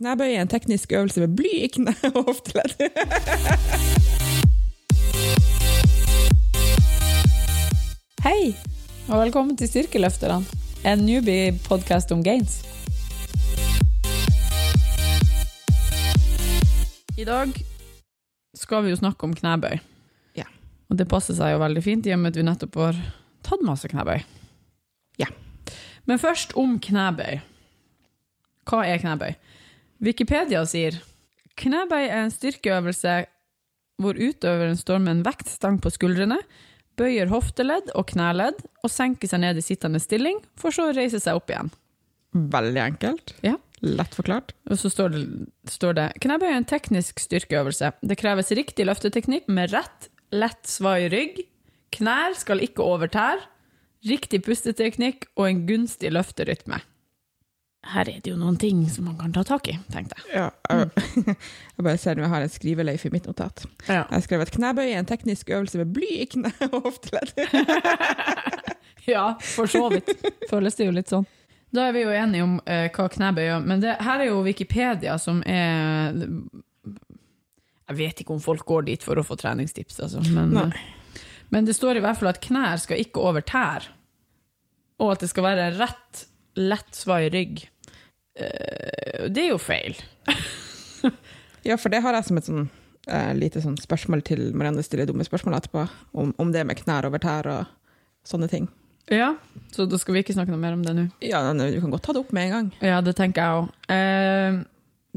Knebøy er en teknisk øvelse med bly i kne og hofteledd. Hei, og velkommen til Styrkeløfterne, en newbie-podkast om gains. I dag skal vi jo snakke om knebøy. Ja. Og det passer seg jo veldig fint, i og med at vi nettopp har tatt masse knebøy. Ja. Men først om knebøy. Hva er knebøy? Wikipedia sier knebøy er en styrkeøvelse hvor utøveren står med en vektstang på skuldrene, bøyer hofteledd og knæledd og senker seg ned i sittende stilling, for så å reise seg opp igjen. Veldig enkelt. Ja. Lett forklart. Og så står det, står det knebøy er en teknisk styrkeøvelse. Det kreves riktig løfteteknikk med rett, lett svai rygg. Knær skal ikke over tær. Riktig pusteteknikk og en gunstig løfterytme. Her er det jo noen ting som man kan ta tak i, tenkte jeg. Ja, jeg, jeg bare ser når jeg har en skriveleif i mitt notat. Ja. Jeg har skrevet knebøy er en teknisk øvelse med bly i kne og hofteledd. ja, for så vidt. Føles det jo litt sånn. Da er vi jo enige om uh, hva knebøy er, men det, her er jo Wikipedia som er Jeg vet ikke om folk går dit for å få treningstips, altså, men, men det står i hvert fall at knær skal ikke over tær, og at det skal være rett, lett svai rygg. Eh, det er jo feil. Ja, for det har jeg som et sånn eh, lite sånn spørsmål til Marianne stiller dumme spørsmål etterpå, om, om det med knær over tær og sånne ting. Ja, så da skal vi ikke snakke noe mer om det nå. Ja, du kan godt ta det opp med en gang. Ja, det tenker jeg òg. Eh,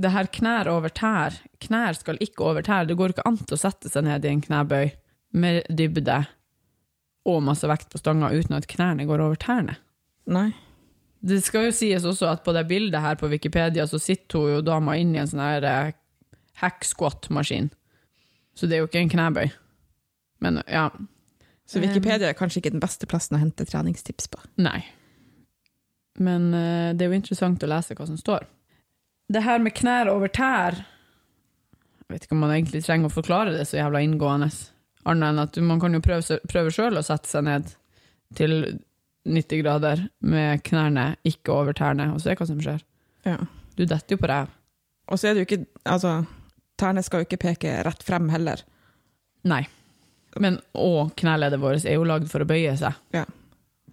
det her knær over tær Knær skal ikke over tær. Det går ikke an å sette seg ned i en knebøy med dybde og masse vekt på stanga uten at knærne går over tærne. Nei. Det skal jo sies også at på det bildet her på Wikipedia så sitter hun jo dama inni en sånn her eh, hack squat-maskin. Så det er jo ikke en knebøy. Men ja, Så Wikipedia er kanskje ikke den beste plassen å hente treningstips på. Nei. Men eh, det er jo interessant å lese hva som står. Det her med knær over tær Jeg vet ikke om man egentlig trenger å forklare det så jævla inngående. Annet enn at man kan jo prøve, prøve sjøl å sette seg ned til 90 grader med knærne ikke over tærne, og se hva som skjer. Ja. Du detter jo på ræv. Og så er det jo ikke Altså, tærne skal jo ikke peke rett frem heller. Nei. Men og kneleddet vårt er jo lagd for å bøye seg. Ja.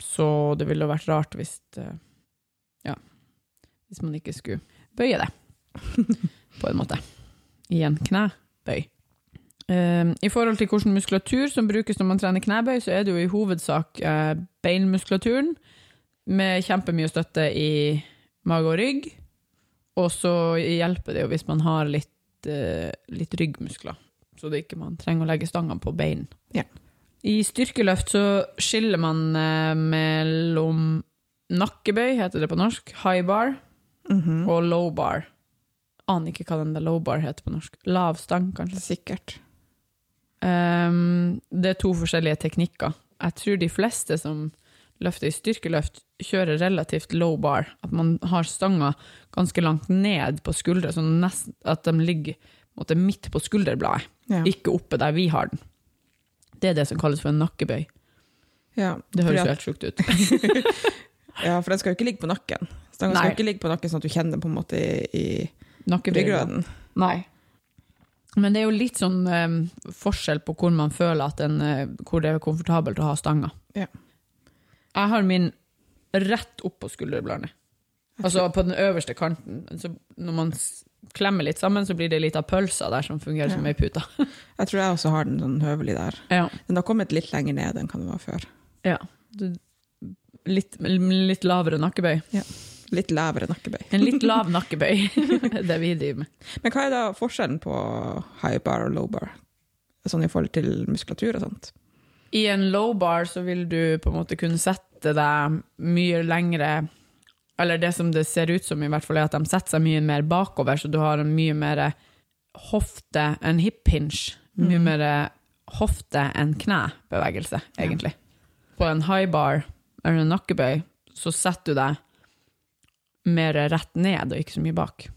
Så det ville vært rart hvis eh, Ja. Hvis man ikke skulle bøye det, på en måte. I en knebøy. Eh, I forhold til hvilken muskulatur som brukes når man trener knebøy, så er det jo i hovedsak eh, beinmuskulaturen, med kjempemye støtte i mage og rygg. Og så hjelper det jo hvis man har litt, eh, litt ryggmuskler så det ikke man trenger å legge stangene på bein. Ja. I styrkeløft så skiller man eh, mellom nakkebøy, heter det på norsk, high bar, Mhm. og low bar. Aner ikke hva den der low bar heter på norsk. Lav stang, kanskje. Sikkert. Ehm, det er to forskjellige teknikker. Jeg tror de fleste som løfter i styrkeløft, kjører relativt low bar. At man har stanga ganske langt ned på skuldra, sånn at de ligger måte, midt på skulderbladet. Ja. Ikke oppe der vi har den. Det er det som kalles for en nakkebøy. ja. Det høres jo helt sjukt ut. Ja, for den skal jo ikke ligge på nakken. Stanga skal jo ikke ligge på nakken sånn at du kjenner den på en måte i, i ryggraden. Nei. Men det er jo litt sånn eh, forskjell på hvor man føler at en, eh, hvor det er komfortabelt å ha stanga. Ja. Jeg har min rett opp på skulderbladene. Altså på den øverste kanten. Så når man s- klemmer litt sammen, så blir det litt av pølsa der som fungerer som Ja. ei pute. Jeg tror jeg også har den sånn høvelig der. Ja. Den har kommet litt lenger ned enn hva den var før. ja. Du, litt, litt lavere nakkebøy. Litt lavere nakkebøy. En litt lav nakkebøy, det vi driver med. Men hva er da forskjellen på high bar og low bar? Sånn i forhold til muskulatur og sånt? I en low bar så vil du på en måte kunne sette deg mye lengre Eller det som det ser ut som, i hvert fall, er at de setter seg mye mer bakover, så du har en mye mer hofte, en hip hinge. Mye mm. mer hofte enn knebevegelse, egentlig. På en high bar, eller en nakkebøy, så setter du deg mer rett ned og ikke så mye bak.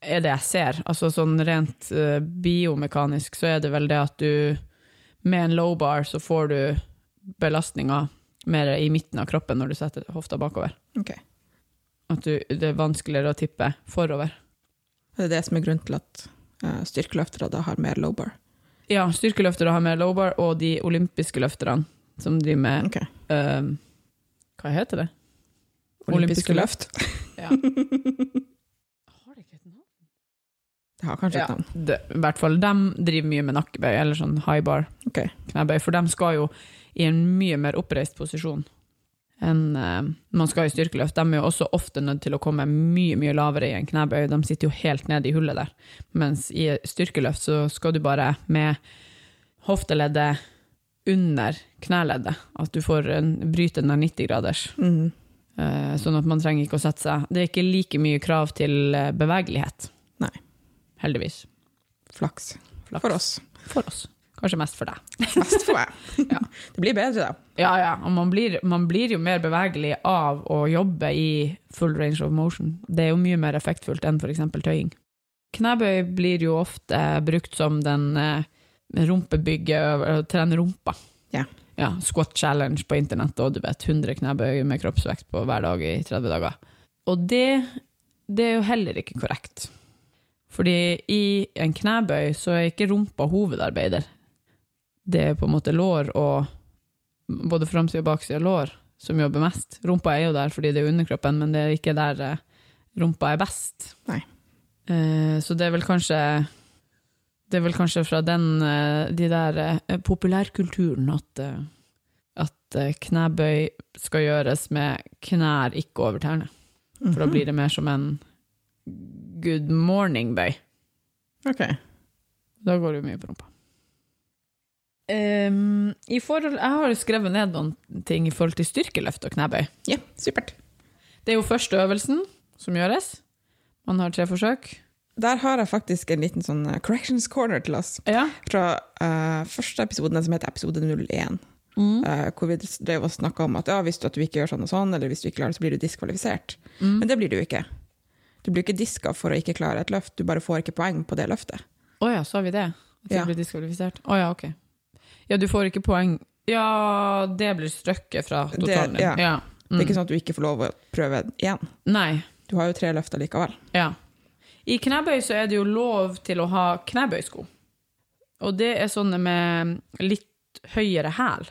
Er det jeg ser. Altså sånn rent eh, biomekanisk så er det vel det at du med en low bar så får du belastninga mer i midten av kroppen når du setter hofta bakover. Okay. At du, det er vanskeligere å tippe forover. Det er det som er grunnen til at uh, styrkeløftere da har mer low bar. Ja, styrkeløftere har mer low bar, og de olympiske løfterne som driver med okay. eh, Hva heter det? Olympiske løft. Ja. Har det ikke et navn? Det har kanskje Ja, et navn. det, I hvert fall, de driver mye med nakkebøy, eller sånn high bar Okay. knebøy, for de skal jo i en mye mer oppreist posisjon enn uh, man skal i styrkeløft. De er jo også ofte nødt til å komme mye, mye lavere i en knebøy. De sitter jo helt nede i hullet der. Mens i styrkeløft så skal du bare med hofteleddet under kneleddet, at du får en, bryte den 90-graders. Mhm. Eh, Sånn at man trenger ikke å sette seg Det er ikke like mye krav til eh, bevegelighet. Nei. Heldigvis. Flaks. Flaks. For oss. For oss. Kanskje mest for deg. Mest for meg. Ja. Det blir bedre, da. Ja, ja. Og man blir, man blir jo mer bevegelig av å jobbe i full range of motion. Det er jo mye mer effektfullt enn f.eks. tøying. Knebøy blir jo ofte brukt som den eh, rumpebygget å trene rumpa. Ja. Ja. Squat challenge på internett, og du vet, 100 knebøy med kroppsvekt på hver dag i 30 dager. Og det, det er jo heller ikke korrekt. Fordi i en knebøy så er ikke rumpa hovedarbeider. Det er på en måte lår og både framside og baksida lår som jobber mest. Rumpa er jo der fordi det er underkroppen, men det er ikke der eh, rumpa er best. Nei. Eh, så det er vel kanskje det er vel kanskje fra den, eh, de der eh, populærkulturen at, eh, at knebøy skal gjøres med knær ikke over tærne. For da Mhm. blir det mer som en good morning-bøy. Ok. Da går det jo mye på rumpa. Um, i forhold, jeg har skrevet ned noen ting i forhold til styrkeløft og knebøy. Ja, supert. Det er jo første øvelsen som gjøres. Man har tre forsøk. Der har jeg faktisk en liten sånn eh, corrections corner til oss. Ja. Fra uh, første episoden, som heter episode 01. Mm. Uh, hvor vi drev og snakka om at ja, hvis du, at du ikke gjør sånn og sånn, eller hvis du ikke klarer det, så blir du diskvalifisert. Mm. Men det blir du ikke. Du blir ikke diska for å ikke klare et løft, du bare får ikke poeng på det løftet. Å ja, sa vi det? At Ja. det blir diskvalifisert? Å ja, ok. Ja, du får ikke poeng. Ja, det blir strøkket fra totalen din. ja. Ja. Det er ikke Mm. sånn at du ikke får lov å prøve igjen. Nei. Du har jo tre løfter likevel. Ja. I knebøy så er det jo lov til å ha knebøysko. Og det er sånne med litt høyere hæl.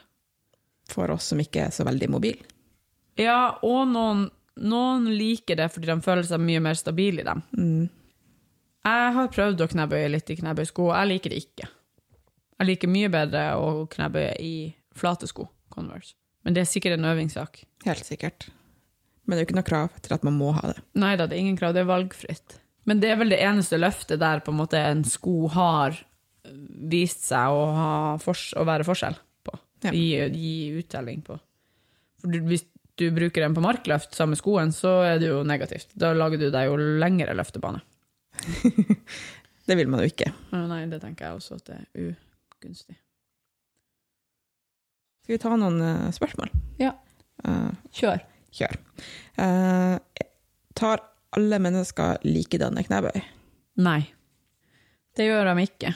For oss som ikke er så veldig mobile. Ja, og noen, noen liker det fordi de føler seg mye mer stabile i dem. Mm. Jeg har prøvd å knebøye litt i knebøysko, og jeg liker det ikke. Jeg liker mye bedre å knebøye i flate sko, Converse. Men det er sikkert en øvingssak. Helt sikkert. Men det er jo ikke noe krav til at man må ha det. Nei da, det er ingen krav, det er valgfritt. Men det er vel det eneste løftet der på en måte en sko har vist seg å, å være forskjell på. Ja. Gi, gi uttelling på. For du, hvis du bruker den på markløft sammen med skoen, så er det jo negativt. Da lager du deg jo lengre løftebane. Det vil man jo ikke. Nei, det tenker jeg også at det er ugunstig. Skal vi ta noen eh, spørsmål? Ja. Eh, Kjør. kjør. Eh, tar alle mennesker likedanne knebøy? Nei. Det gjør de ikke.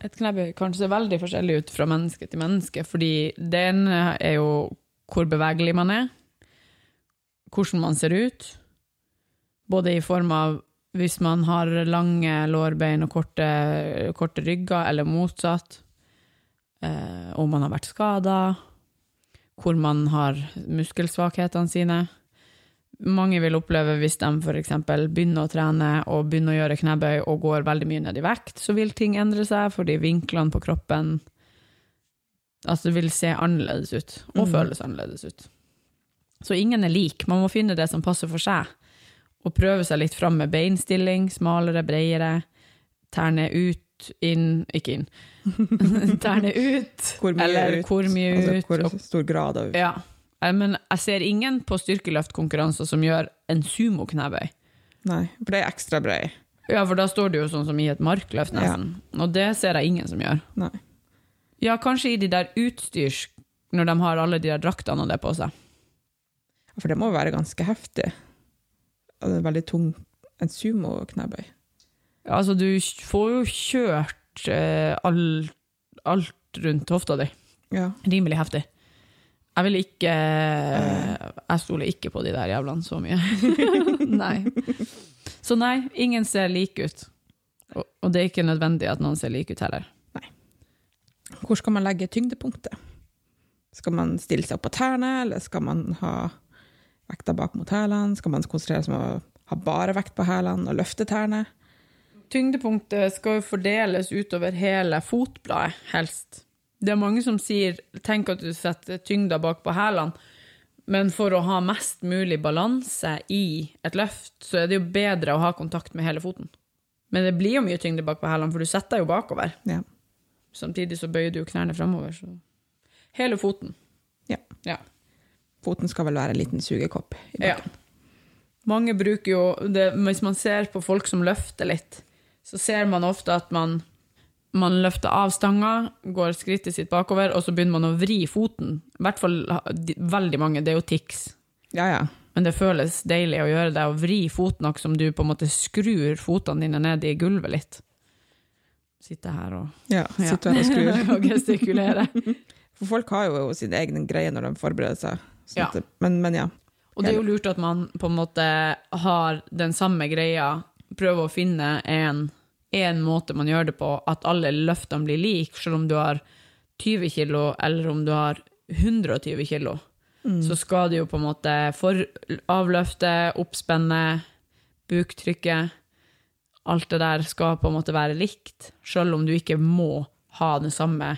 Et knebøy kan se veldig forskjellig ut fra menneske til menneske, fordi det ene er jo hvor bevegelig man er, hvordan man ser ut, både i form av hvis man har lange lårbein og korte, korte rygger, eller motsatt, eh, om man har vært skada, hvor man har muskelsvakhetene sine. Mange vil oppleve hvis de f.eks. begynner å trene og begynner å gjøre knebøy og går veldig mye ned i vekt, så vil ting endre seg fordi vinklene på kroppen Altså det vil se annerledes ut, og mm. føles annerledes ut. Så ingen er lik. Man må finne det som passer for seg, og prøve seg litt fram med beinstilling, smalere, bredere, tærne ut, inn, ikke inn. tærne ut, Hvor eller ut? hvor mye Altså, ut, hvor stor grad av ja. Eh, Men jeg ser ingen på styrkeløftkonkurranser som gjør en sumo-knebøy. Nei, for det er ekstra brei. Ja, for da står du jo sånn som i et markløft, nesten. Og det ser jeg ingen som gjør. Nei. Ja, kanskje i de der utstyrs, når de har alle de der draktene og det på seg. For det må jo være ganske heftig. Det er veldig tung En sumo-knebøy. Ja, Altså, du får jo kjørt eh, alt, alt rundt hofta di. Ja. Rimelig heftig. Jeg vil ikke Jeg stoler ikke på de der jævlene så mye. Nei. Så nei, ingen ser like ut. Og, og det er ikke nødvendig at noen ser like ut heller. Hvor skal man legge tyngdepunktet? Skal man stille seg opp på tærne, eller skal man ha vekta bak mot hælene? Skal man konsentrere seg om å ha bare vekt på hælene og løfte tærne? Tyngdepunktet skal jo fordeles utover hele fotbladet, helst. Det er mange som sier tenk at du setter tyngda bak på hælene, men for å ha mest mulig balanse i et løft, så er det jo bedre å ha kontakt med hele foten. Men det blir jo mye tyngde bak på hælene, for du setter deg jo bakover. Ja. Samtidig så bøyer du jo knærne fremover. Så. Hele foten. Ja. ja. Foten skal vel være en liten sugekopp i bakken. Ja. Mange bruker jo det, Hvis man ser på folk som løfter litt, så ser man ofte at man, man løfter av stanga, går skrittet sitt bakover, og så begynner man å vri foten. I hvert fall veldig mange. Det er jo tics. Ja, ja. Men det føles deilig å gjøre det, å vri foten akkurat som du på en måte skrur fotene dine ned i gulvet litt. Sitte her og, ja. sitte her og skrur. og gestikulere. For folk har jo sin egen greie når de forbereder seg. Ja. det- men, men ja. Og det er jo lurt at man på en måte har den samme greia, prøver å finne en, en måte man gjør det på, at alle løftene blir like, selv om du har 20 kilo, eller om du har 120 kilo. Så skal du jo på en måte for avløfte, oppspenne, buktrykket, alt det der skal på en måte være likt, selv om du ikke må ha det samme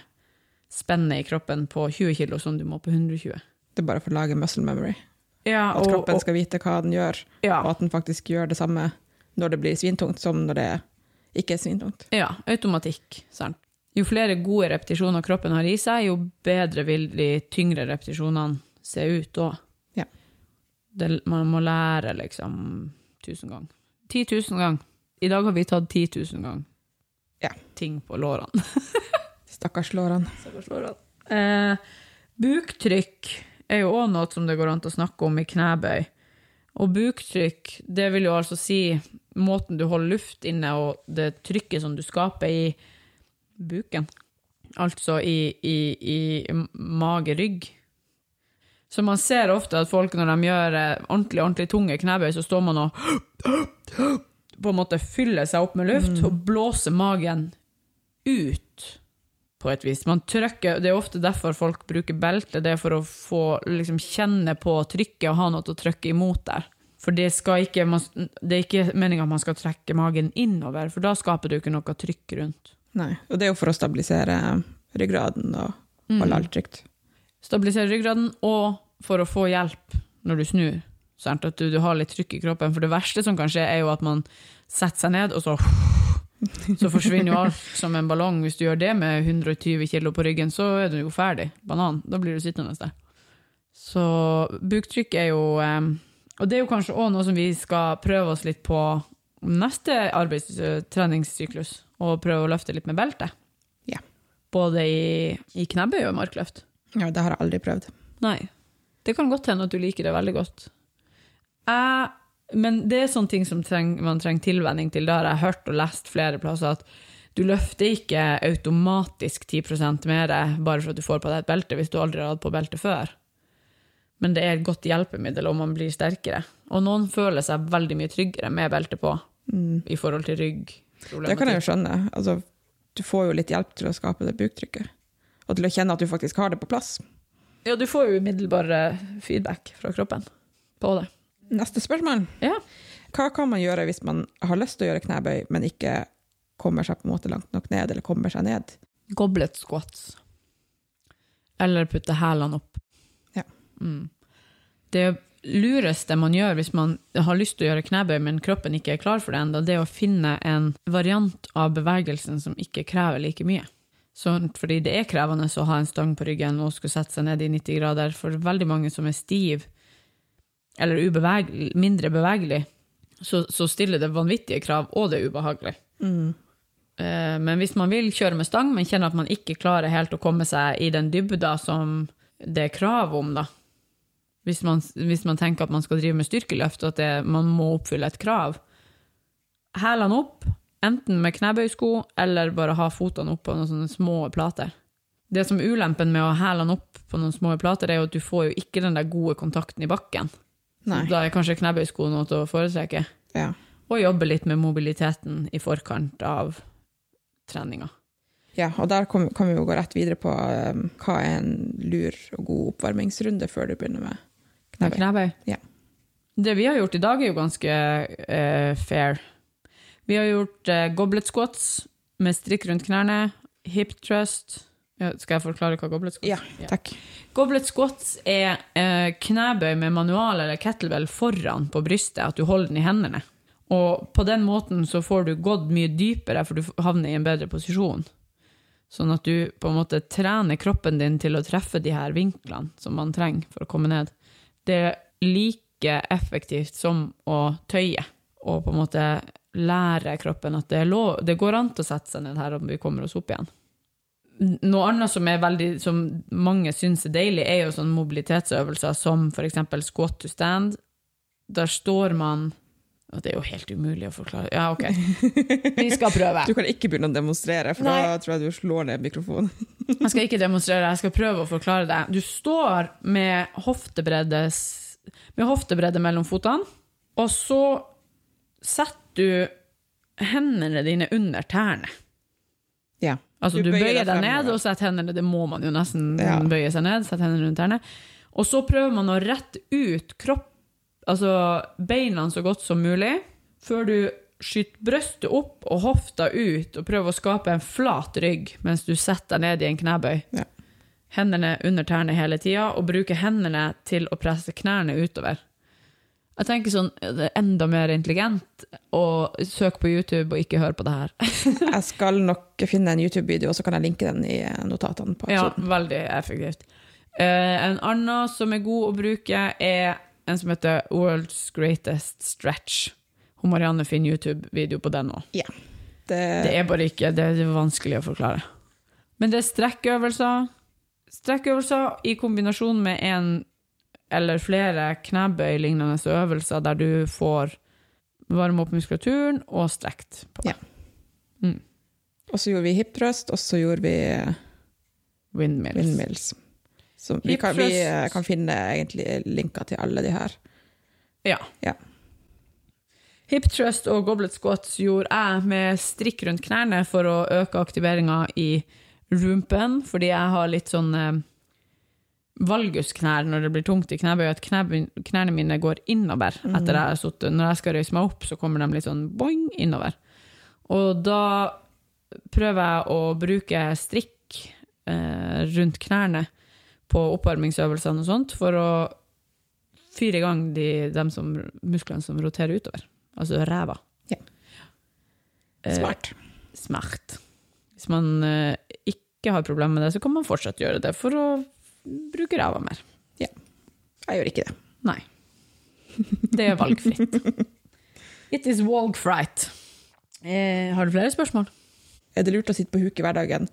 spennet i kroppen på 20 kilo som du må på 120. Det er bare for å lage muscle memory. Ja, At kroppen skal vite hva den gjør, ja. og at den faktisk gjør det samme når det blir svintungt, som når det ikke er svintungt. Ja, automatikk. Sant? Jo flere gode repetisjoner kroppen har i seg, jo bedre vil de tyngre repetisjonene se ut òg. Ja. Man må lære liksom tusen ganger. 10 000 ganger. I dag har vi tatt 10 000 ganger Ja. ting på lårene. Stakkars lårene. Eh, buktrykk er jo òg noe som det går an til å snakke om i knebøy. Og buktrykk, det vil jo altså si måten du holder luft inne, og det trykket som du skaper i buken. Altså i, i, i mage-rygg. Så man ser ofte at folk når de gjør eh, ordentlig, ordentlig tunge knebøy, så står man og på en måte fyller seg opp med luft og blåser magen ut på et vis. Man trykker, det er ofte derfor folk bruker belte, det er for å få liksom, kjenne på trykket og ha noe å trykke imot der. For det, ikke, man, det er ikke meninga at man skal trekke magen innover, for da skaper du ikke noe trykk rundt. Nei, og det er jo for å stabilisere ryggraden og Mm. holde alt trygt. Stabilisere ryggraden, og for å få hjelp når du snur. Sant? At du, du har litt trykk i kroppen. For det verste som kan skje, er jo at man setter seg ned, og så Så forsvinner jo alt som en ballong. Hvis du gjør det med 120 kilo på ryggen, så er du jo ferdig. Banan. Da blir du sittende der. Så buktrykk er jo eh, Og det er jo kanskje òg noe som vi skal prøve oss litt på neste arbeidstreningssyklus. Og prøve å løfte litt med belte. Ja. Både i, i knebøy og markløft. Ja, det har jeg aldri prøvd. Nei. Det kan godt hende at du liker det veldig godt. Jeg, men det er sånne ting som treng, man trenger tilvenning til. Det har jeg hørt og lest flere plasser, at du løfter ikke automatisk 10% mer bare for at du får på deg et belte, hvis du aldri har hatt på belte før. Men det er et godt hjelpemiddel, og man blir sterkere. Og noen føler seg veldig mye tryggere med belte på, i forhold til rygg. Det kan jeg jo skjønne. Altså, du får jo litt hjelp til å skape det buktrykket. Og til å kjenne at du faktisk har det på plass. Ja, du får jo umiddelbar eh, feedback fra kroppen på det. Neste spørsmål. Ja. Hva kan man gjøre hvis man har lyst til å gjøre knebøy, men ikke kommer seg på en måte langt nok ned, eller kommer seg ned? Goblet squats. Eller putte hælene opp. Ja. Mm. Det lureste man gjør hvis man har lyst til å gjøre knebøy, men kroppen ikke er klar for det ennå, det er å finne en variant av bevegelsen som ikke krever like mye. Så, fordi det er krevende å ha en stang på ryggen og skulle sette seg ned i 90 grader. For veldig mange som er stiv, eller ubevegelig, mindre bevegelig, så, så stiller det vanvittige krav, og det er ubehagelig. Eh, Men hvis man vil kjøre med stang, men kjenner at man ikke klarer helt å komme seg i den dybda som det er krav om, da. Hvis man, hvis man tenker at man skal drive med styrkeløft, og at det, man må oppfylle et krav. Hælene opp, enten med knebøysko eller bare ha fotene opp på noen sånne små plater. Det som er ulempen med å hælene opp på noen små plater, er jo at du får jo ikke den der gode kontakten i bakken. Nei. Da er kanskje knebøysko noe å foretrekke. Ja. og jobbe litt med mobiliteten i forkant av treninga. Ja, og der kan, vi jo gå rett videre på um, hva er en lur og god oppvarmingsrunde før du begynner med knebøy. knebøy? Ja. Det vi har gjort i dag, er jo ganske uh, fair. Vi har gjort uh, goblet squats med strikk rundt knærne, hip thrust ja, Skal jeg forklare hva goblet squats Ja, takk. Goblet squats er eh, knebøy med manual eller kettlebell foran på brystet, at du holder den i hendene. Og på den måten så får du gått mye dypere, for du havner i en bedre posisjon. Sånn at du på en måte trener kroppen din til å treffe de her vinklene som man trenger for å komme ned. Det er like effektivt som å tøye, og på en måte lære kroppen at det, er lov, det går an til å sette seg ned her om vi kommer oss opp igjen. Noe annet som, veldig, som mange syns er deilig, er jo sånne mobilitetsøvelser som f.eks. squat to stand. Der står man og Det er jo helt umulig å forklare. Ja, OK. Vi skal prøve. Du kan ikke begynne å demonstrere, for Nei. da tror jeg du slår ned mikrofonen. Jeg skal ikke demonstrere, jeg skal prøve å forklare det. Du står med hoftebredde, med hoftebredde mellom fotene, og så setter du hendene dine under tærne. Ja. Altså, Du du, bøyer bøyer deg ned og setter hendene Det må man jo nesten Ja. bøye seg ned. Sette hendene rundt tærne. Og så prøver man å rette ut kropp, altså beina så godt som mulig, før du skyter brøstet opp og hofta ut, og prøver å skape en flat rygg mens du setter deg ned i en knebøy. Ja. Hendene under tærne hele tida, og bruker hendene til å presse knærne utover. Jeg tenker sånn, det er enda mer intelligent å søke på YouTube og ikke høre på det her. Jeg skal nok finne en YouTube-video, og så kan jeg linke den i notatene på Ja, veldig effektivt. Eh, en annen som er god å bruke, er en som heter World's Greatest Stretch. Hun Marianne finner YouTube-video på den òg. Det, Det er bare ikke det er vanskelig å forklare. Men det er strekkøvelser. Strekkøvelser i kombinasjon med en eller flere knebøy-lignende øvelser der du får varme opp muskulaturen og strekt på det. og så gjorde vi hip thrust, og så gjorde vi Windmills. windmills. Så vi kan, vi eh, kan finne egentlig linker til alle de her. Ja. Ja. Hip thrust og goblet squats gjorde jeg med strikk rundt knærne for å øke aktiveringa i rumpen, fordi jeg har litt sånn eh, valgusknær når det blir tungt i knebøy, at knærne mine går innover etter jeg har sittet. Når jeg skal røyse meg opp, så kommer de litt sånn boing innover. Og da prøver jeg å bruke strikk eh, rundt knærne på oppvarmingsøvelsene og sånt, for å fyre i gang de, de som, musklene som roterer utover. Altså ræva. Ja. Eh, Smart. smart. Hvis man eh, ikke har problemer med det, så kan man fortsatt gjøre det for å bruke ræva mer. Jeg gjør ikke det. Nei. Det er valgfritt. It is valgfright. Eh, har du flere spørsmål? Er det lurt å sitte på huk i hverdagen?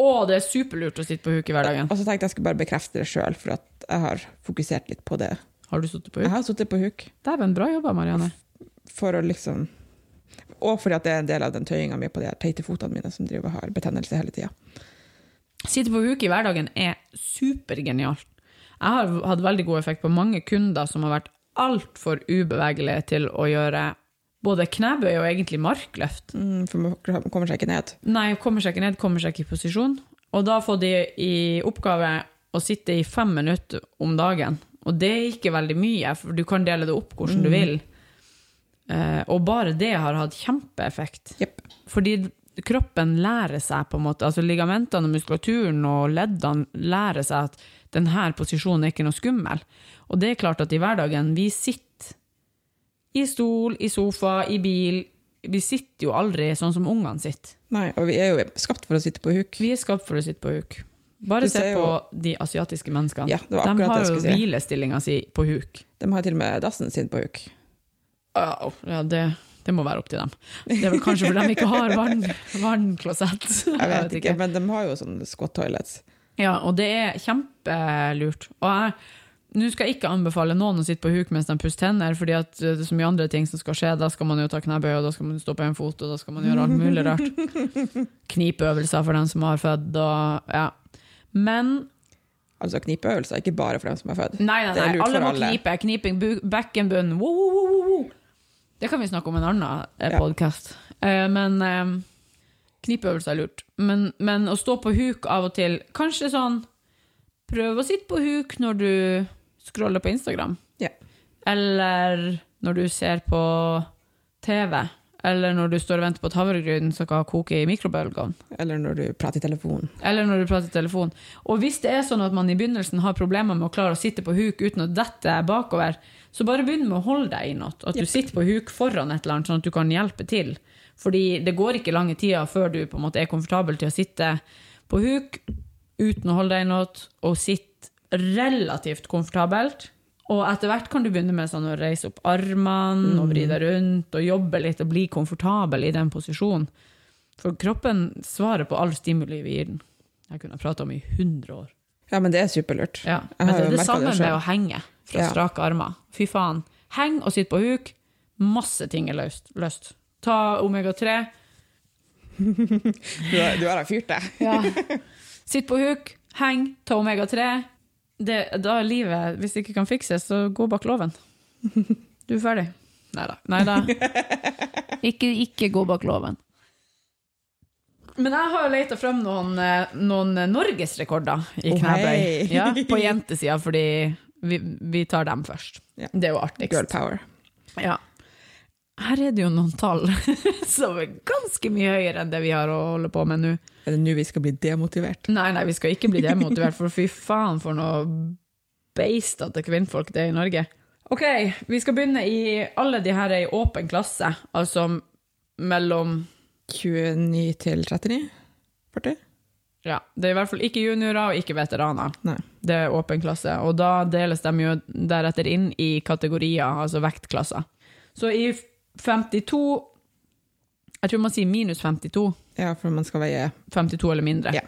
Å, det er superlurt å sitte på huk i hverdagen. Og så tenkte jeg skulle bare bekrefte det sjøl, for at jeg har fokusert litt på det. Har du sittet på huk? Jeg har sittet på huk Dæven, bra jobba, Marianne. for å liksom Og fordi at det er en del av den tøyinga mi på de teite fotene mine som driver og har betennelse hele tida. Sitte på huk i hverdagen er supergenialt. Jeg har hatt veldig god effekt på mange kunder som har vært altfor ubevegelige til å gjøre både knebøy og egentlig markløft. Mm, for man kommer seg ikke ned. Nei, kommer seg ikke ned, kommer seg ikke i posisjon. Og da får de i oppgave å sitte i fem minutter om dagen. Og det er ikke veldig mye, for du kan dele det opp hvordan du vil. Eh, og bare det har hatt kjempeeffekt. Yep. Fordi kroppen lærer seg på en måte, altså ligamentene og muskulaturen og leddene lærer seg at denne posisjonen er ikke noe skummel. Og det er klart at i hverdagen, vi sitter i stol, i sofa, i bil. Vi sitter jo aldri sånn som ungene sitter. Nei, og vi er jo skapt for å sitte på huk. Vi er skapt for å sitte på huk. Bare se på jo- de asiatiske menneskene. Ja, de har jo si. hvilestillinga si på huk. De har til og med dassen sin på huk. Ja, det, det må være opp til dem. Det er vel kanskje fordi de ikke har vann, vannklosett. Jeg vet ikke, men de har jo sånne squat toilets. Ja, og det er kjempelurt. Og jeg nå skal jeg ikke anbefale noen å sitte på huk mens de pusser tenner, fordi at det er så mye andre ting som skal skje. Da skal man jo ta knebøy, og da skal man stå på en fot, og da skal man gjøre alt mulig rart. Knipeøvelser for dem som har født, og ja. Men Altså knipeøvelser, ikke bare for dem som er født. Nei, nei, Det nei. alle må alle. knipe. Kniping, bu- bekkenbunn. Wow, wow, wow, wow. Det kan vi snakke om en annen eh, Ja. podkast. Eh, men eh, knipeøvelser er lurt. Men, men å stå på huk av og til Kanskje sånn Prøv å sitte på huk når du scroller på Instagram. Ja. Eller når du ser på TV. Eller når du står og venter på at havregrynen skal koke i mikrobølgeovn. Eller når du prater i telefonen. Eller når du prater i telefon. Og hvis det er sånn at man i begynnelsen har problemer med å klare å sitte på huk uten å dette bakover, så bare begynn med å holde deg i noe. At du sitter på huk foran et eller annet, sånn at du kan hjelpe til. Fordi det går ikke lange tida før du på en måte er komfortabel til å sitte på huk uten å holde deg i noe, og sitte relativt komfortabelt. Og etter hvert kan du begynne med sånn å reise opp armene og vri deg rundt og jobbe litt og bli komfortabel i den posisjonen. For kroppen svarer på all stimuli vi gir den. Jeg kunne prata om i 100 år. Ja, men det er superlurt. Ja. Men det er det samme det med å henge fra Ja. strake armer. Fy faen. Heng og sitt på huk. Masse ting er løst. løst. Ta omega-3. Du, har- da fyrt det. Ja. Sitt på huk, heng, ta omega-3. Det- Da er livet, hvis det ikke kan fikses, så gå bak loven. Du er ferdig. Neida. Neida. Ikke, ikke gå bak loven. Men jeg har leita frem noen, eh, noen norgesrekorder i knebøy. hei. Ja, på jentesida, fordi vi, vi tar dem først. Ja. Det er jo artigst. Girl power. Ja. Her er det jo noen tall som er ganske mye høyere enn det vi har å holde på med nå. Er det nå vi skal bli demotivert? Nei, nei, vi skal ikke bli demotivert, for fy faen for noe beistete kvinnfolk det er i Norge. Ok, vi skal begynne i alle de her er i åpen klasse, altså mellom 29 til 39? 40? Ja, det er i hvert fall ikke juniorer og ikke veteraner. Nei. Det er åpen klasse, og da deles de jo deretter inn i kategorier, altså vektklasser. Så i 52 Jeg tror man sier minus 52. Ja, for man skal veie 52 eller mindre. Ja.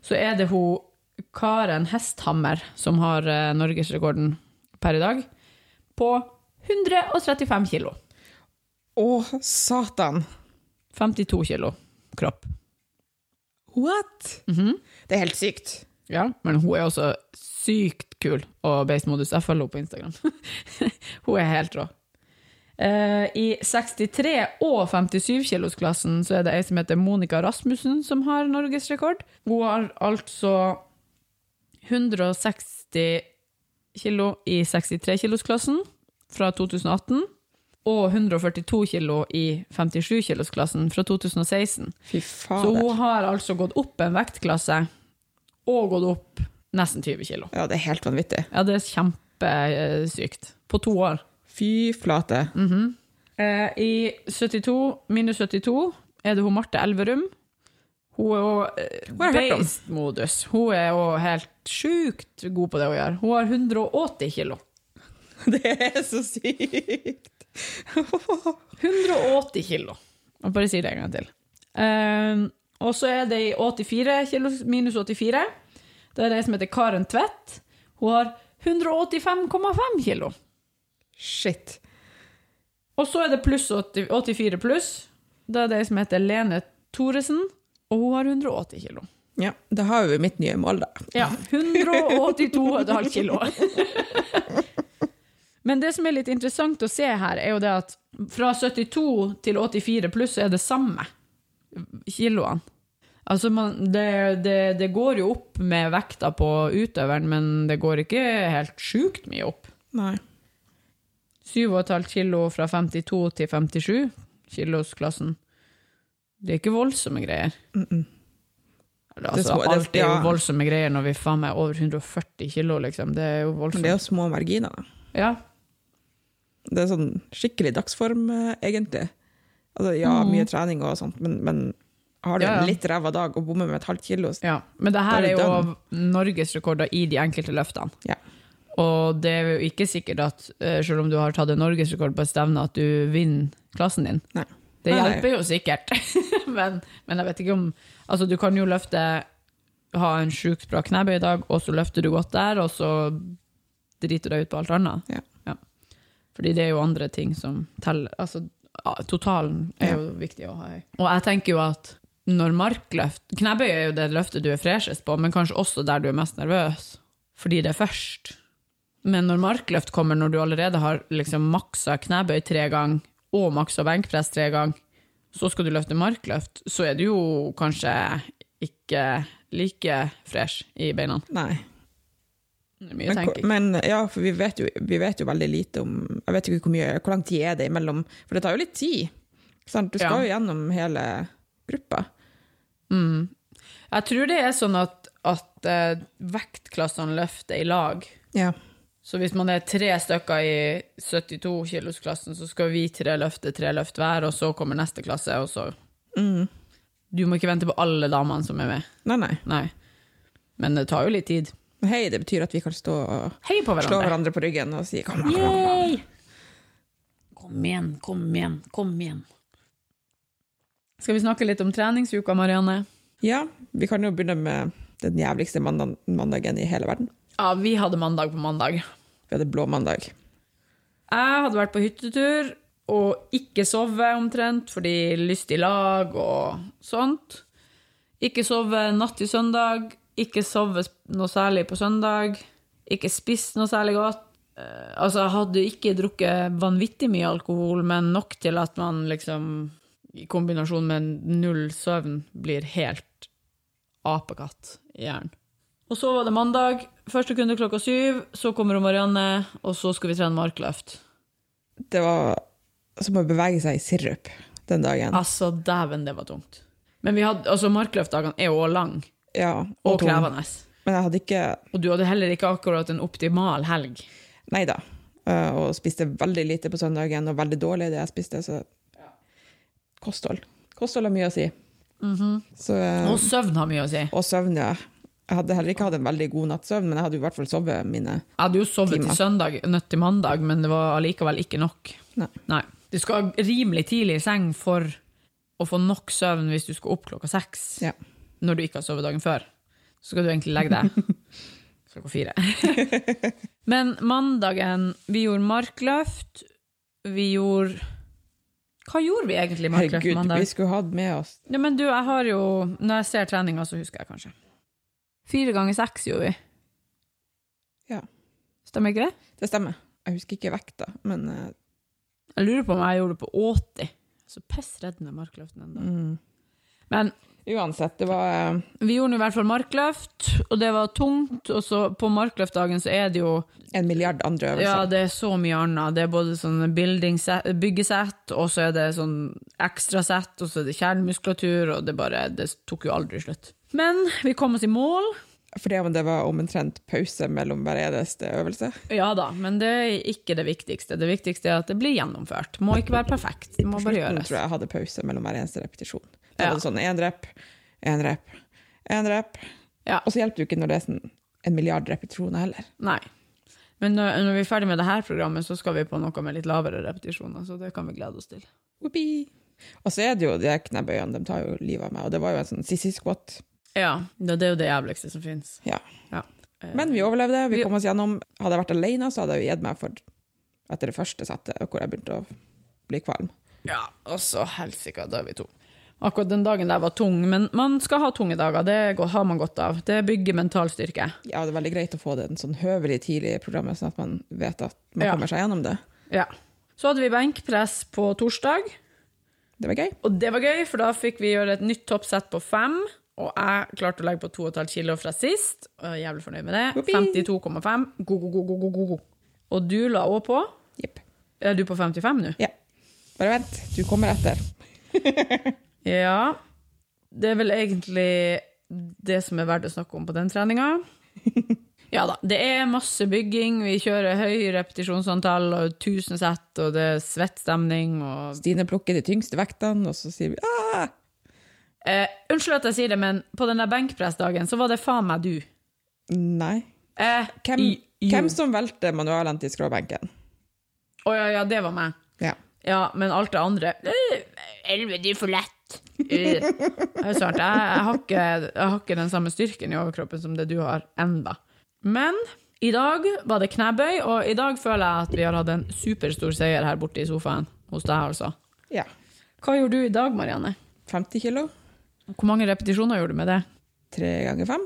Så er det hun Karen Hesthammer som har eh, norgesrekorden per i dag, på 135 kilo. Å, satan! 52 kilo kropp. What? Mhm. Det er helt sykt. Ja, men hun er også sykt kul og beistmodus. Jeg følger henne på Instagram. hun er helt rå. Eh, I 63 og 57 kilosklassen så er det ei som heter Monica Rasmussen som har norgesrekord. Hun har altså 160 kilo i 63 kilosklassen fra 2018 og 142 kilo i 57 kilosklassen fra 2016. Fy Så hun har altså gått opp en vektklasse og gått opp nesten 20 kilo. Ja, det er helt vanvittig. Ja, det er kjempesykt. På to år. Fy flate. Eh, I 72, minus 72 er det hun Marte Elverum. Hun er jo eh, beist-modus. Hun er jo helt sjukt god på det hun gjør. Hun har 180 kilo. Det er så sykt. 180 kilo. Jeg bare sier det en gang til. Eh, og så er det i 84 kilo, minus 84. Det er det som heter Karen Tvedt. Hun har 185,5 kilo. Shit. Og så er det pluss 80, 84 pluss. Det er det som heter Lene Thoresen, og hun har 180 kilo. Ja, da har vi mitt nye mål, da. Ja, 182,5 kilo. Men det som er litt interessant å se her, er jo det at fra 72 til 84 pluss er det samme kiloene. Altså, man, det, det, det går jo opp med vekta på utøveren, men det går ikke helt sjukt mye opp. Nei. 7,5 kilo fra 52 til 57 kilosklassen. Det er ikke voldsomme greier. Mm -mm. Altså, Det er små- alt er jo voldsomme greier når vi faen meg er over 140 kilo, liksom. Det er jo Men det er jo små marginer. Ja, Det er sånn skikkelig dagsform, eh, egentlig. Altså, ja, Mm. mye trening og sånt, men, men har du Ja, ja. en litt ræva dag og bommer med et halvt kilo ja. Men det her er er jo norgesrekorder i de enkelte løftene. Ja. Og det er jo ikke sikkert at, eh, selv om du har tatt en norgesrekord på et stevne, at du vinner klassen din. Nei. Det hjelper jo sikkert, men, men jeg vet ikke om Altså, du kan jo løfte Ha en sjukt bra knebøy i dag, og så løfter du godt der, og så driter du deg ut på alt annet. Ja. Fordi det er jo andre ting som teller. Altså, totalen er Ja. jo viktig å ha høy. Og jeg tenker jo at når markløft Knebøy er jo det løftet du er freshest på, men kanskje også der du er mest nervøs, fordi det er først. Men når markløft kommer, når du allerede har liksom maksa knebøy tre ganger, og maksa benkpress tre ganger, så skal du løfte markløft, så er du jo kanskje ikke like fresh i beina. Nei. Det er mye Men, tenking. men ja, for vi vet, jo, vi vet jo veldig lite om Jeg vet ikke hvor, mye, hvor lang tid er det imellom, for det tar jo litt tid. Sant? Du skal Ja. jo gjennom hele gruppa. Mm. Jeg tror det er sånn at, at eh, vektklassene løfter i lag. Ja. Så hvis man er tre stykker i 72 kilos-klassen, så skal vi tre løfte tre løft hver, og så kommer neste klasse, og så Mm. Du må ikke vente på alle damene som er med. Nei, nei. Nei. Men det tar jo litt tid. Hei, det betyr at vi kan stå og på slå hverandre. hverandre på ryggen og si kom, kom, kom, kom. Kom igjen, kom igjen, kom igjen. Skal vi snakke litt om treningsuka, Marianne? Ja, vi kan jo begynne med den jævligste mandagen i hele verden. Ja, vi hadde mandag på mandag. Vi hadde blå mandag. Jeg hadde vært på hyttetur og ikke sove omtrent fordi lyst i lag og sånt. Ikke sove natt til søndag, ikke sove noe særlig på søndag, ikke spist noe særlig godt. Eh, altså, jeg hadde ikke drukket vanvittig mye alkohol, men nok til at man liksom, i kombinasjon med null søvn, blir helt apekatt i hjernen. Og så var det mandag, første kunde klokka syv, så kommer Marianne, og så skal vi trene markløft. Det var som å bevege seg i sirup den dagen. Altså, dæven, det var tungt. Men vi hadde, altså, markløftdagene er jo også lang Ja, og og krevende. Men jeg hadde ikke Og du hadde heller ikke akkurat en optimal helg. Nei da. Eh, og spiste veldig lite på søndagen, og veldig dårlig det jeg spiste. Så kosthold. Kosthold har mye å si. så, eh, Og søvn har mye å si. og søvn, ja. Jeg hadde heller ikke hatt en veldig god natts søvn, men jeg hadde jo i hvert fall sovet mine timer. Jeg hadde jo sovet Timer. til søndag, nødt til mandag, men det var allikevel ikke nok. Nei. Du skal rimelig tidlig i seng for å få nok søvn hvis du skal opp klokka seks Ja. når du ikke har sovet dagen før. Så skal du egentlig legge deg klokka fire. men mandagen Vi gjorde markløft. Vi gjorde Hva gjorde vi egentlig markløft markløft Herregud, mandag? vi skulle hatt med oss Ja, men du, jeg har jo Når jeg ser treninga, så husker jeg kanskje. Fire ganger seks gjorde vi. Ja. Stemmer ikke det? Det stemmer. Jeg husker ikke vekta, men uh... Jeg lurer på om jeg gjorde det på 80. Så pissreddende markløften ennå. mm. Men uansett, det var uh... vi gjorde i hvert fall markløft, og det var tungt. Og så på markløftdagen så er det jo en milliard andre øvelser. Ja, det er så mye annet. Det er både sånn byggesett, og så er det sånn ekstrasett, og så er det kjernemuskulatur, og det bare Det tok jo aldri slutt. Men vi kom oss i mål. Fordi om det var omtrent pause mellom hver eneste øvelse. Ja da, men det er ikke det viktigste. Det viktigste er at det blir gjennomført. Må ikke være perfekt. Det må På bare slutten gjøres. tror jeg jeg hadde pause mellom hver eneste repetisjon. Da Ja. var det sånn én rep, én rep, én rep. Ja. Og så hjelper det jo ikke når det er sånn en milliard repetisjoner heller. Nei. Men når, når vi er ferdig med det her programmet, så skal vi på noe med litt lavere repetisjoner, så det kan vi glede oss til. Whoopee. Og så er det jo de knebøyene, de tar jo livet av meg. Og det var jo en sånn sissy squat. Ja, det, er jo det jævligste som fins. Ja. Ja. Men vi overlevde, vi Vi- kom oss gjennom. Hadde jeg vært alene, så hadde jeg gitt meg for etter det første settet, hvor jeg begynte å bli kvalm. Ja, og så helsike, da er vi to. Akkurat den dagen der var tung, men man skal ha tunge dager. Det har man godt av. Det bygger mental styrke. Ja, det er veldig greit å få det en sånn høvelig tidlig i programmet, sånn at man vet at man Ja. kommer seg gjennom det. Ja. Så hadde vi benkpress på torsdag. Det var gøy. Og det var gøy, for da fikk vi gjøre et nytt toppsett på fem. Og jeg klarte å legge på 2,5 kilo fra sist. Jeg er jævlig fornøyd med det. 52,5. God, god, god, god, god. Og du la òg på. Jepp. Er du på 55 nå? Ja. Bare vent, du kommer etter. Ja. Det er vel egentlig det som er verdt å snakke om på den treninga. Ja da, det er masse bygging. Vi kjører høy repetisjonsantall og 1000 sett, og det er svettstemning og Stine plukker de tyngste vektene, og så sier vi ah! Eh, Unnskyld at jeg sier det, men på den der benkpressdagen så var det faen meg du. Nei. Eh, Hvem, hvem som valgte manualene til skråbenken? Å ja, ja, det var meg. Ja. Ja, men alt det andre «Øh, Elleve, du er for lett. Er jeg, jeg, har ikke, jeg har ikke den samme styrken i overkroppen som det du har enda. Men i dag var det knebøy, og i dag føler jeg at vi har hatt en superstor seier her borte i sofaen hos deg, altså. ja. Hva gjorde du i dag, Marianne? 50 kilo. Hvor mange repetisjoner gjorde du med det? Tre ganger fem.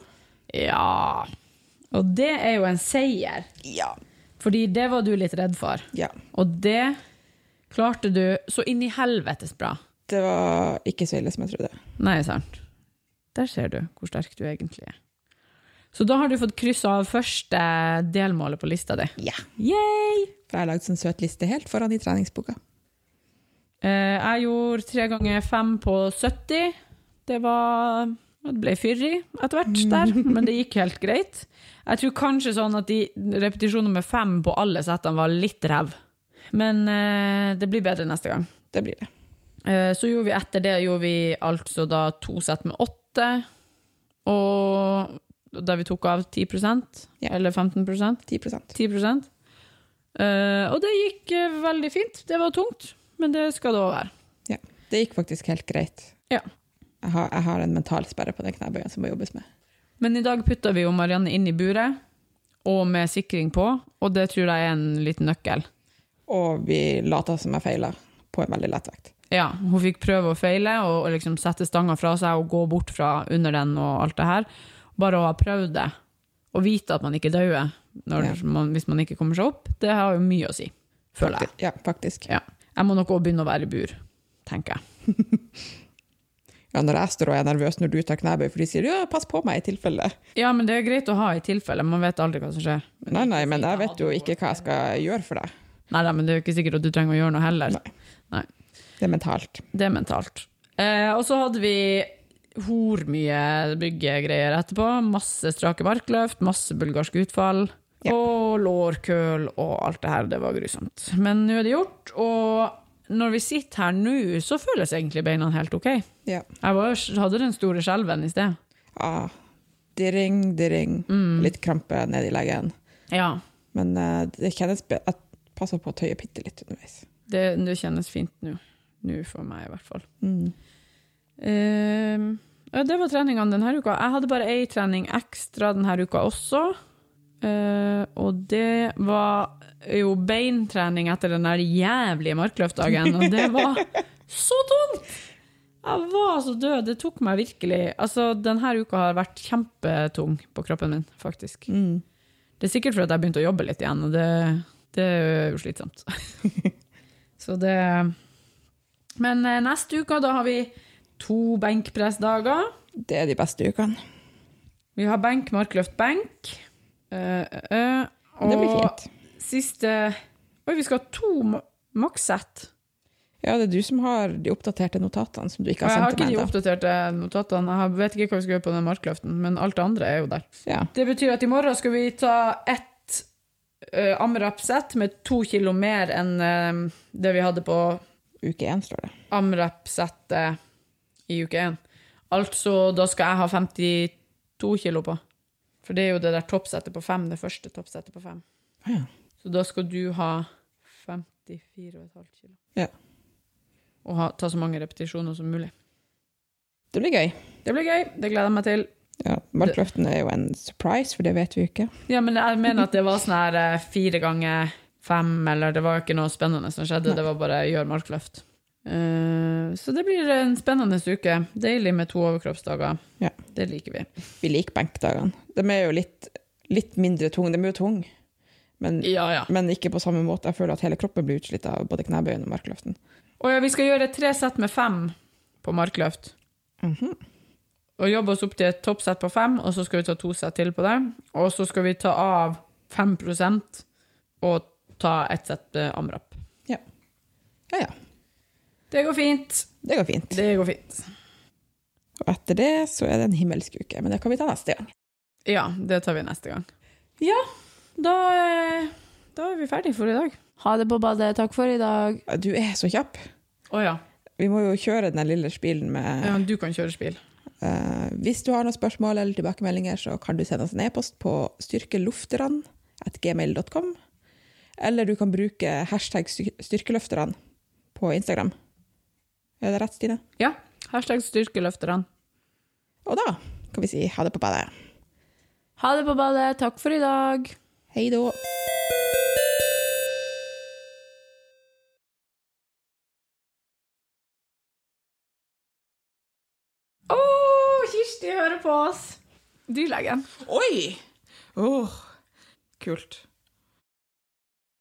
Ja Og det er jo en seier, Ja. fordi det var du litt redd for. Ja. Og det Klarte du så inn i helvetes bra? Det var ikke så ille som jeg trodde. Nei, sant. Der ser du hvor sterk du egentlig er. Så da har du fått kryssa av første delmålet på lista di. Ja. Yay! For jeg har lagd sånn søt liste helt foran i treningsboka. Eh, jeg gjorde tre ganger fem på 70. Det var Det ble fyrig etter hvert der, men det gikk helt greit. Jeg tror kanskje sånn at de repetisjoner med fem på alle settene var litt ræv. Men eh, det blir bedre neste gang. Det blir det. Eh, så gjorde vi etter det gjorde vi altså da to sett med åtte. Og da vi tok av 10 Ja. eller 15 10 10% Eh, Og det gikk uh, veldig fint. Det var tungt, men det skal det òg være. Ja, Det gikk faktisk helt greit. Ja. Jeg har, jeg har en mental sperre på den knebøyen som må jobbes med. Men i dag putta vi jo Marianne inn i buret, og med sikring på, og det tror jeg er en liten nøkkel. Og vi lata som jeg feila på en veldig lett vekt. Ja, hun fikk prøve og feile, og, liksom sette stanga fra seg og gå bort fra under den og alt det her. Bare å ha prøvd det, og vite at man ikke dauer Ja. man, hvis man ikke kommer seg opp, det har jo mye å si, føler jeg. Ja, faktisk. Ja. Jeg må nok òg begynne å være i bur, tenker jeg. Ja, når jeg står og er nervøs når du tar knebøy, for de sier ja, pass på meg i tilfelle. Ja, men det er greit å ha i tilfelle, man vet aldri hva som skjer. Nei, nei, men jeg vet jo ikke hva jeg skal gjøre for deg. Nei, nei, men det er jo ikke sikkert at du trenger å gjøre noe heller. Nei. Det er mentalt. Det er mentalt. Eh, og så hadde vi hor mye byggegreier etterpå. Masse strake markløft, masse bulgarsk utfall. Ja. Og lårkøl og alt det her. Det var grusomt. Men nå er det gjort, og når vi sitter her nå, så føles egentlig beina helt OK. Ja. Jeg var, hadde den store skjelven i sted. Ah, dirring, dirring. Litt krampe ned i leggen. Ja, Men uh, det kjennes Jeg passer på å tøye bitte litt underveis. det, det kjennes fint nå. Nå for meg, i hvert fall. Mm. Uh, det var treningene denne uka. Jeg hadde bare én trening ekstra denne uka også. Eh, og det var jo beintrening etter den der jævlige markløftdagen, og det var så tungt! Jeg var så død. Det tok meg virkelig Altså, denne uka har vært kjempetung på kroppen min, faktisk. Mm. Det er sikkert fordi jeg begynte å jobbe litt igjen, og det, det er jo slitsomt. så det Men eh, neste uke, da har vi to benkpressdager. Det er de beste ukene. Vi har benk, markløft, benk. Eh, uh, eh, Det blir fint. siste Oi, vi skal ha to ma- makssett. Ja, det er du som har de oppdaterte notatene som du ikke har jeg har ikke de oppdaterte notatene. Jeg vet ikke hva vi skal gjøre på den markløften, men alt det andre er jo der. Ja. Det betyr at i morgen skal vi ta ett uh, amrap-sett med to kilo mer enn uh, det vi hadde på Uke én, står det. amrap-settet i uke én. Altså, da skal jeg ha 52 kilo på. For det er jo det der toppsettet på fem, det første toppsettet på fem. Ja. Så da skal du ha 54,5 kilo. Ja. Og ha, ta så mange repetisjoner som mulig. Det blir gøy. Det blir gøy, det gleder jeg meg til. Ja, Markløften er jo en surprise, for det vet vi jo ikke. Ja, men jeg mener at det var sånn her eh, fire ganger fem, eller det var ikke noe spennende som skjedde, Nei. det var bare gjør markløft. Eh, så det blir en spennende uke. Deilig med to overkroppsdager. Ja. Det liker vi. Vi liker benkdagene. De er jo litt, litt mindre tunge. De er jo tunge, men, Ja, ja. men ikke på samme måte. Jeg føler at hele kroppen blir utslitt av både knebøyen og markløften. Og ja, vi skal gjøre tre sett med fem på markløft. Mhm. Og jobbe oss opp til et toppsett på fem, og så skal vi ta to sett til på det. Og så skal vi ta av 5% og ta ett sett amrap. amrap. Ja, ja. Det går fint. Det går fint. Det går fint. Og etter det så er det en himmelsk uke, men det kan vi ta neste gang. Ja, det tar vi neste gang. Ja, da, eh, da er vi ferdige for i dag. Ha det på badet. Takk for i dag. Du er så kjapp. Å ja. Vi må jo kjøre den lille spilen med ja. Du kan kjøre spill. Uh, Hvis du har noen spørsmål eller tilbakemeldinger, så kan du sende oss en e-post på styrkelofteran.gmail.com. Eller du kan bruke hashtag styr- styrkeløfterne på Instagram. Er det rett, Stine? Ja. Hashtag styrkeløfterne. Og da kan vi si ha det på badet. Ha det på badet. Takk for i dag. Hei da. Kirsti hører på oss! Dyrlegen. Oi! Åh, kult.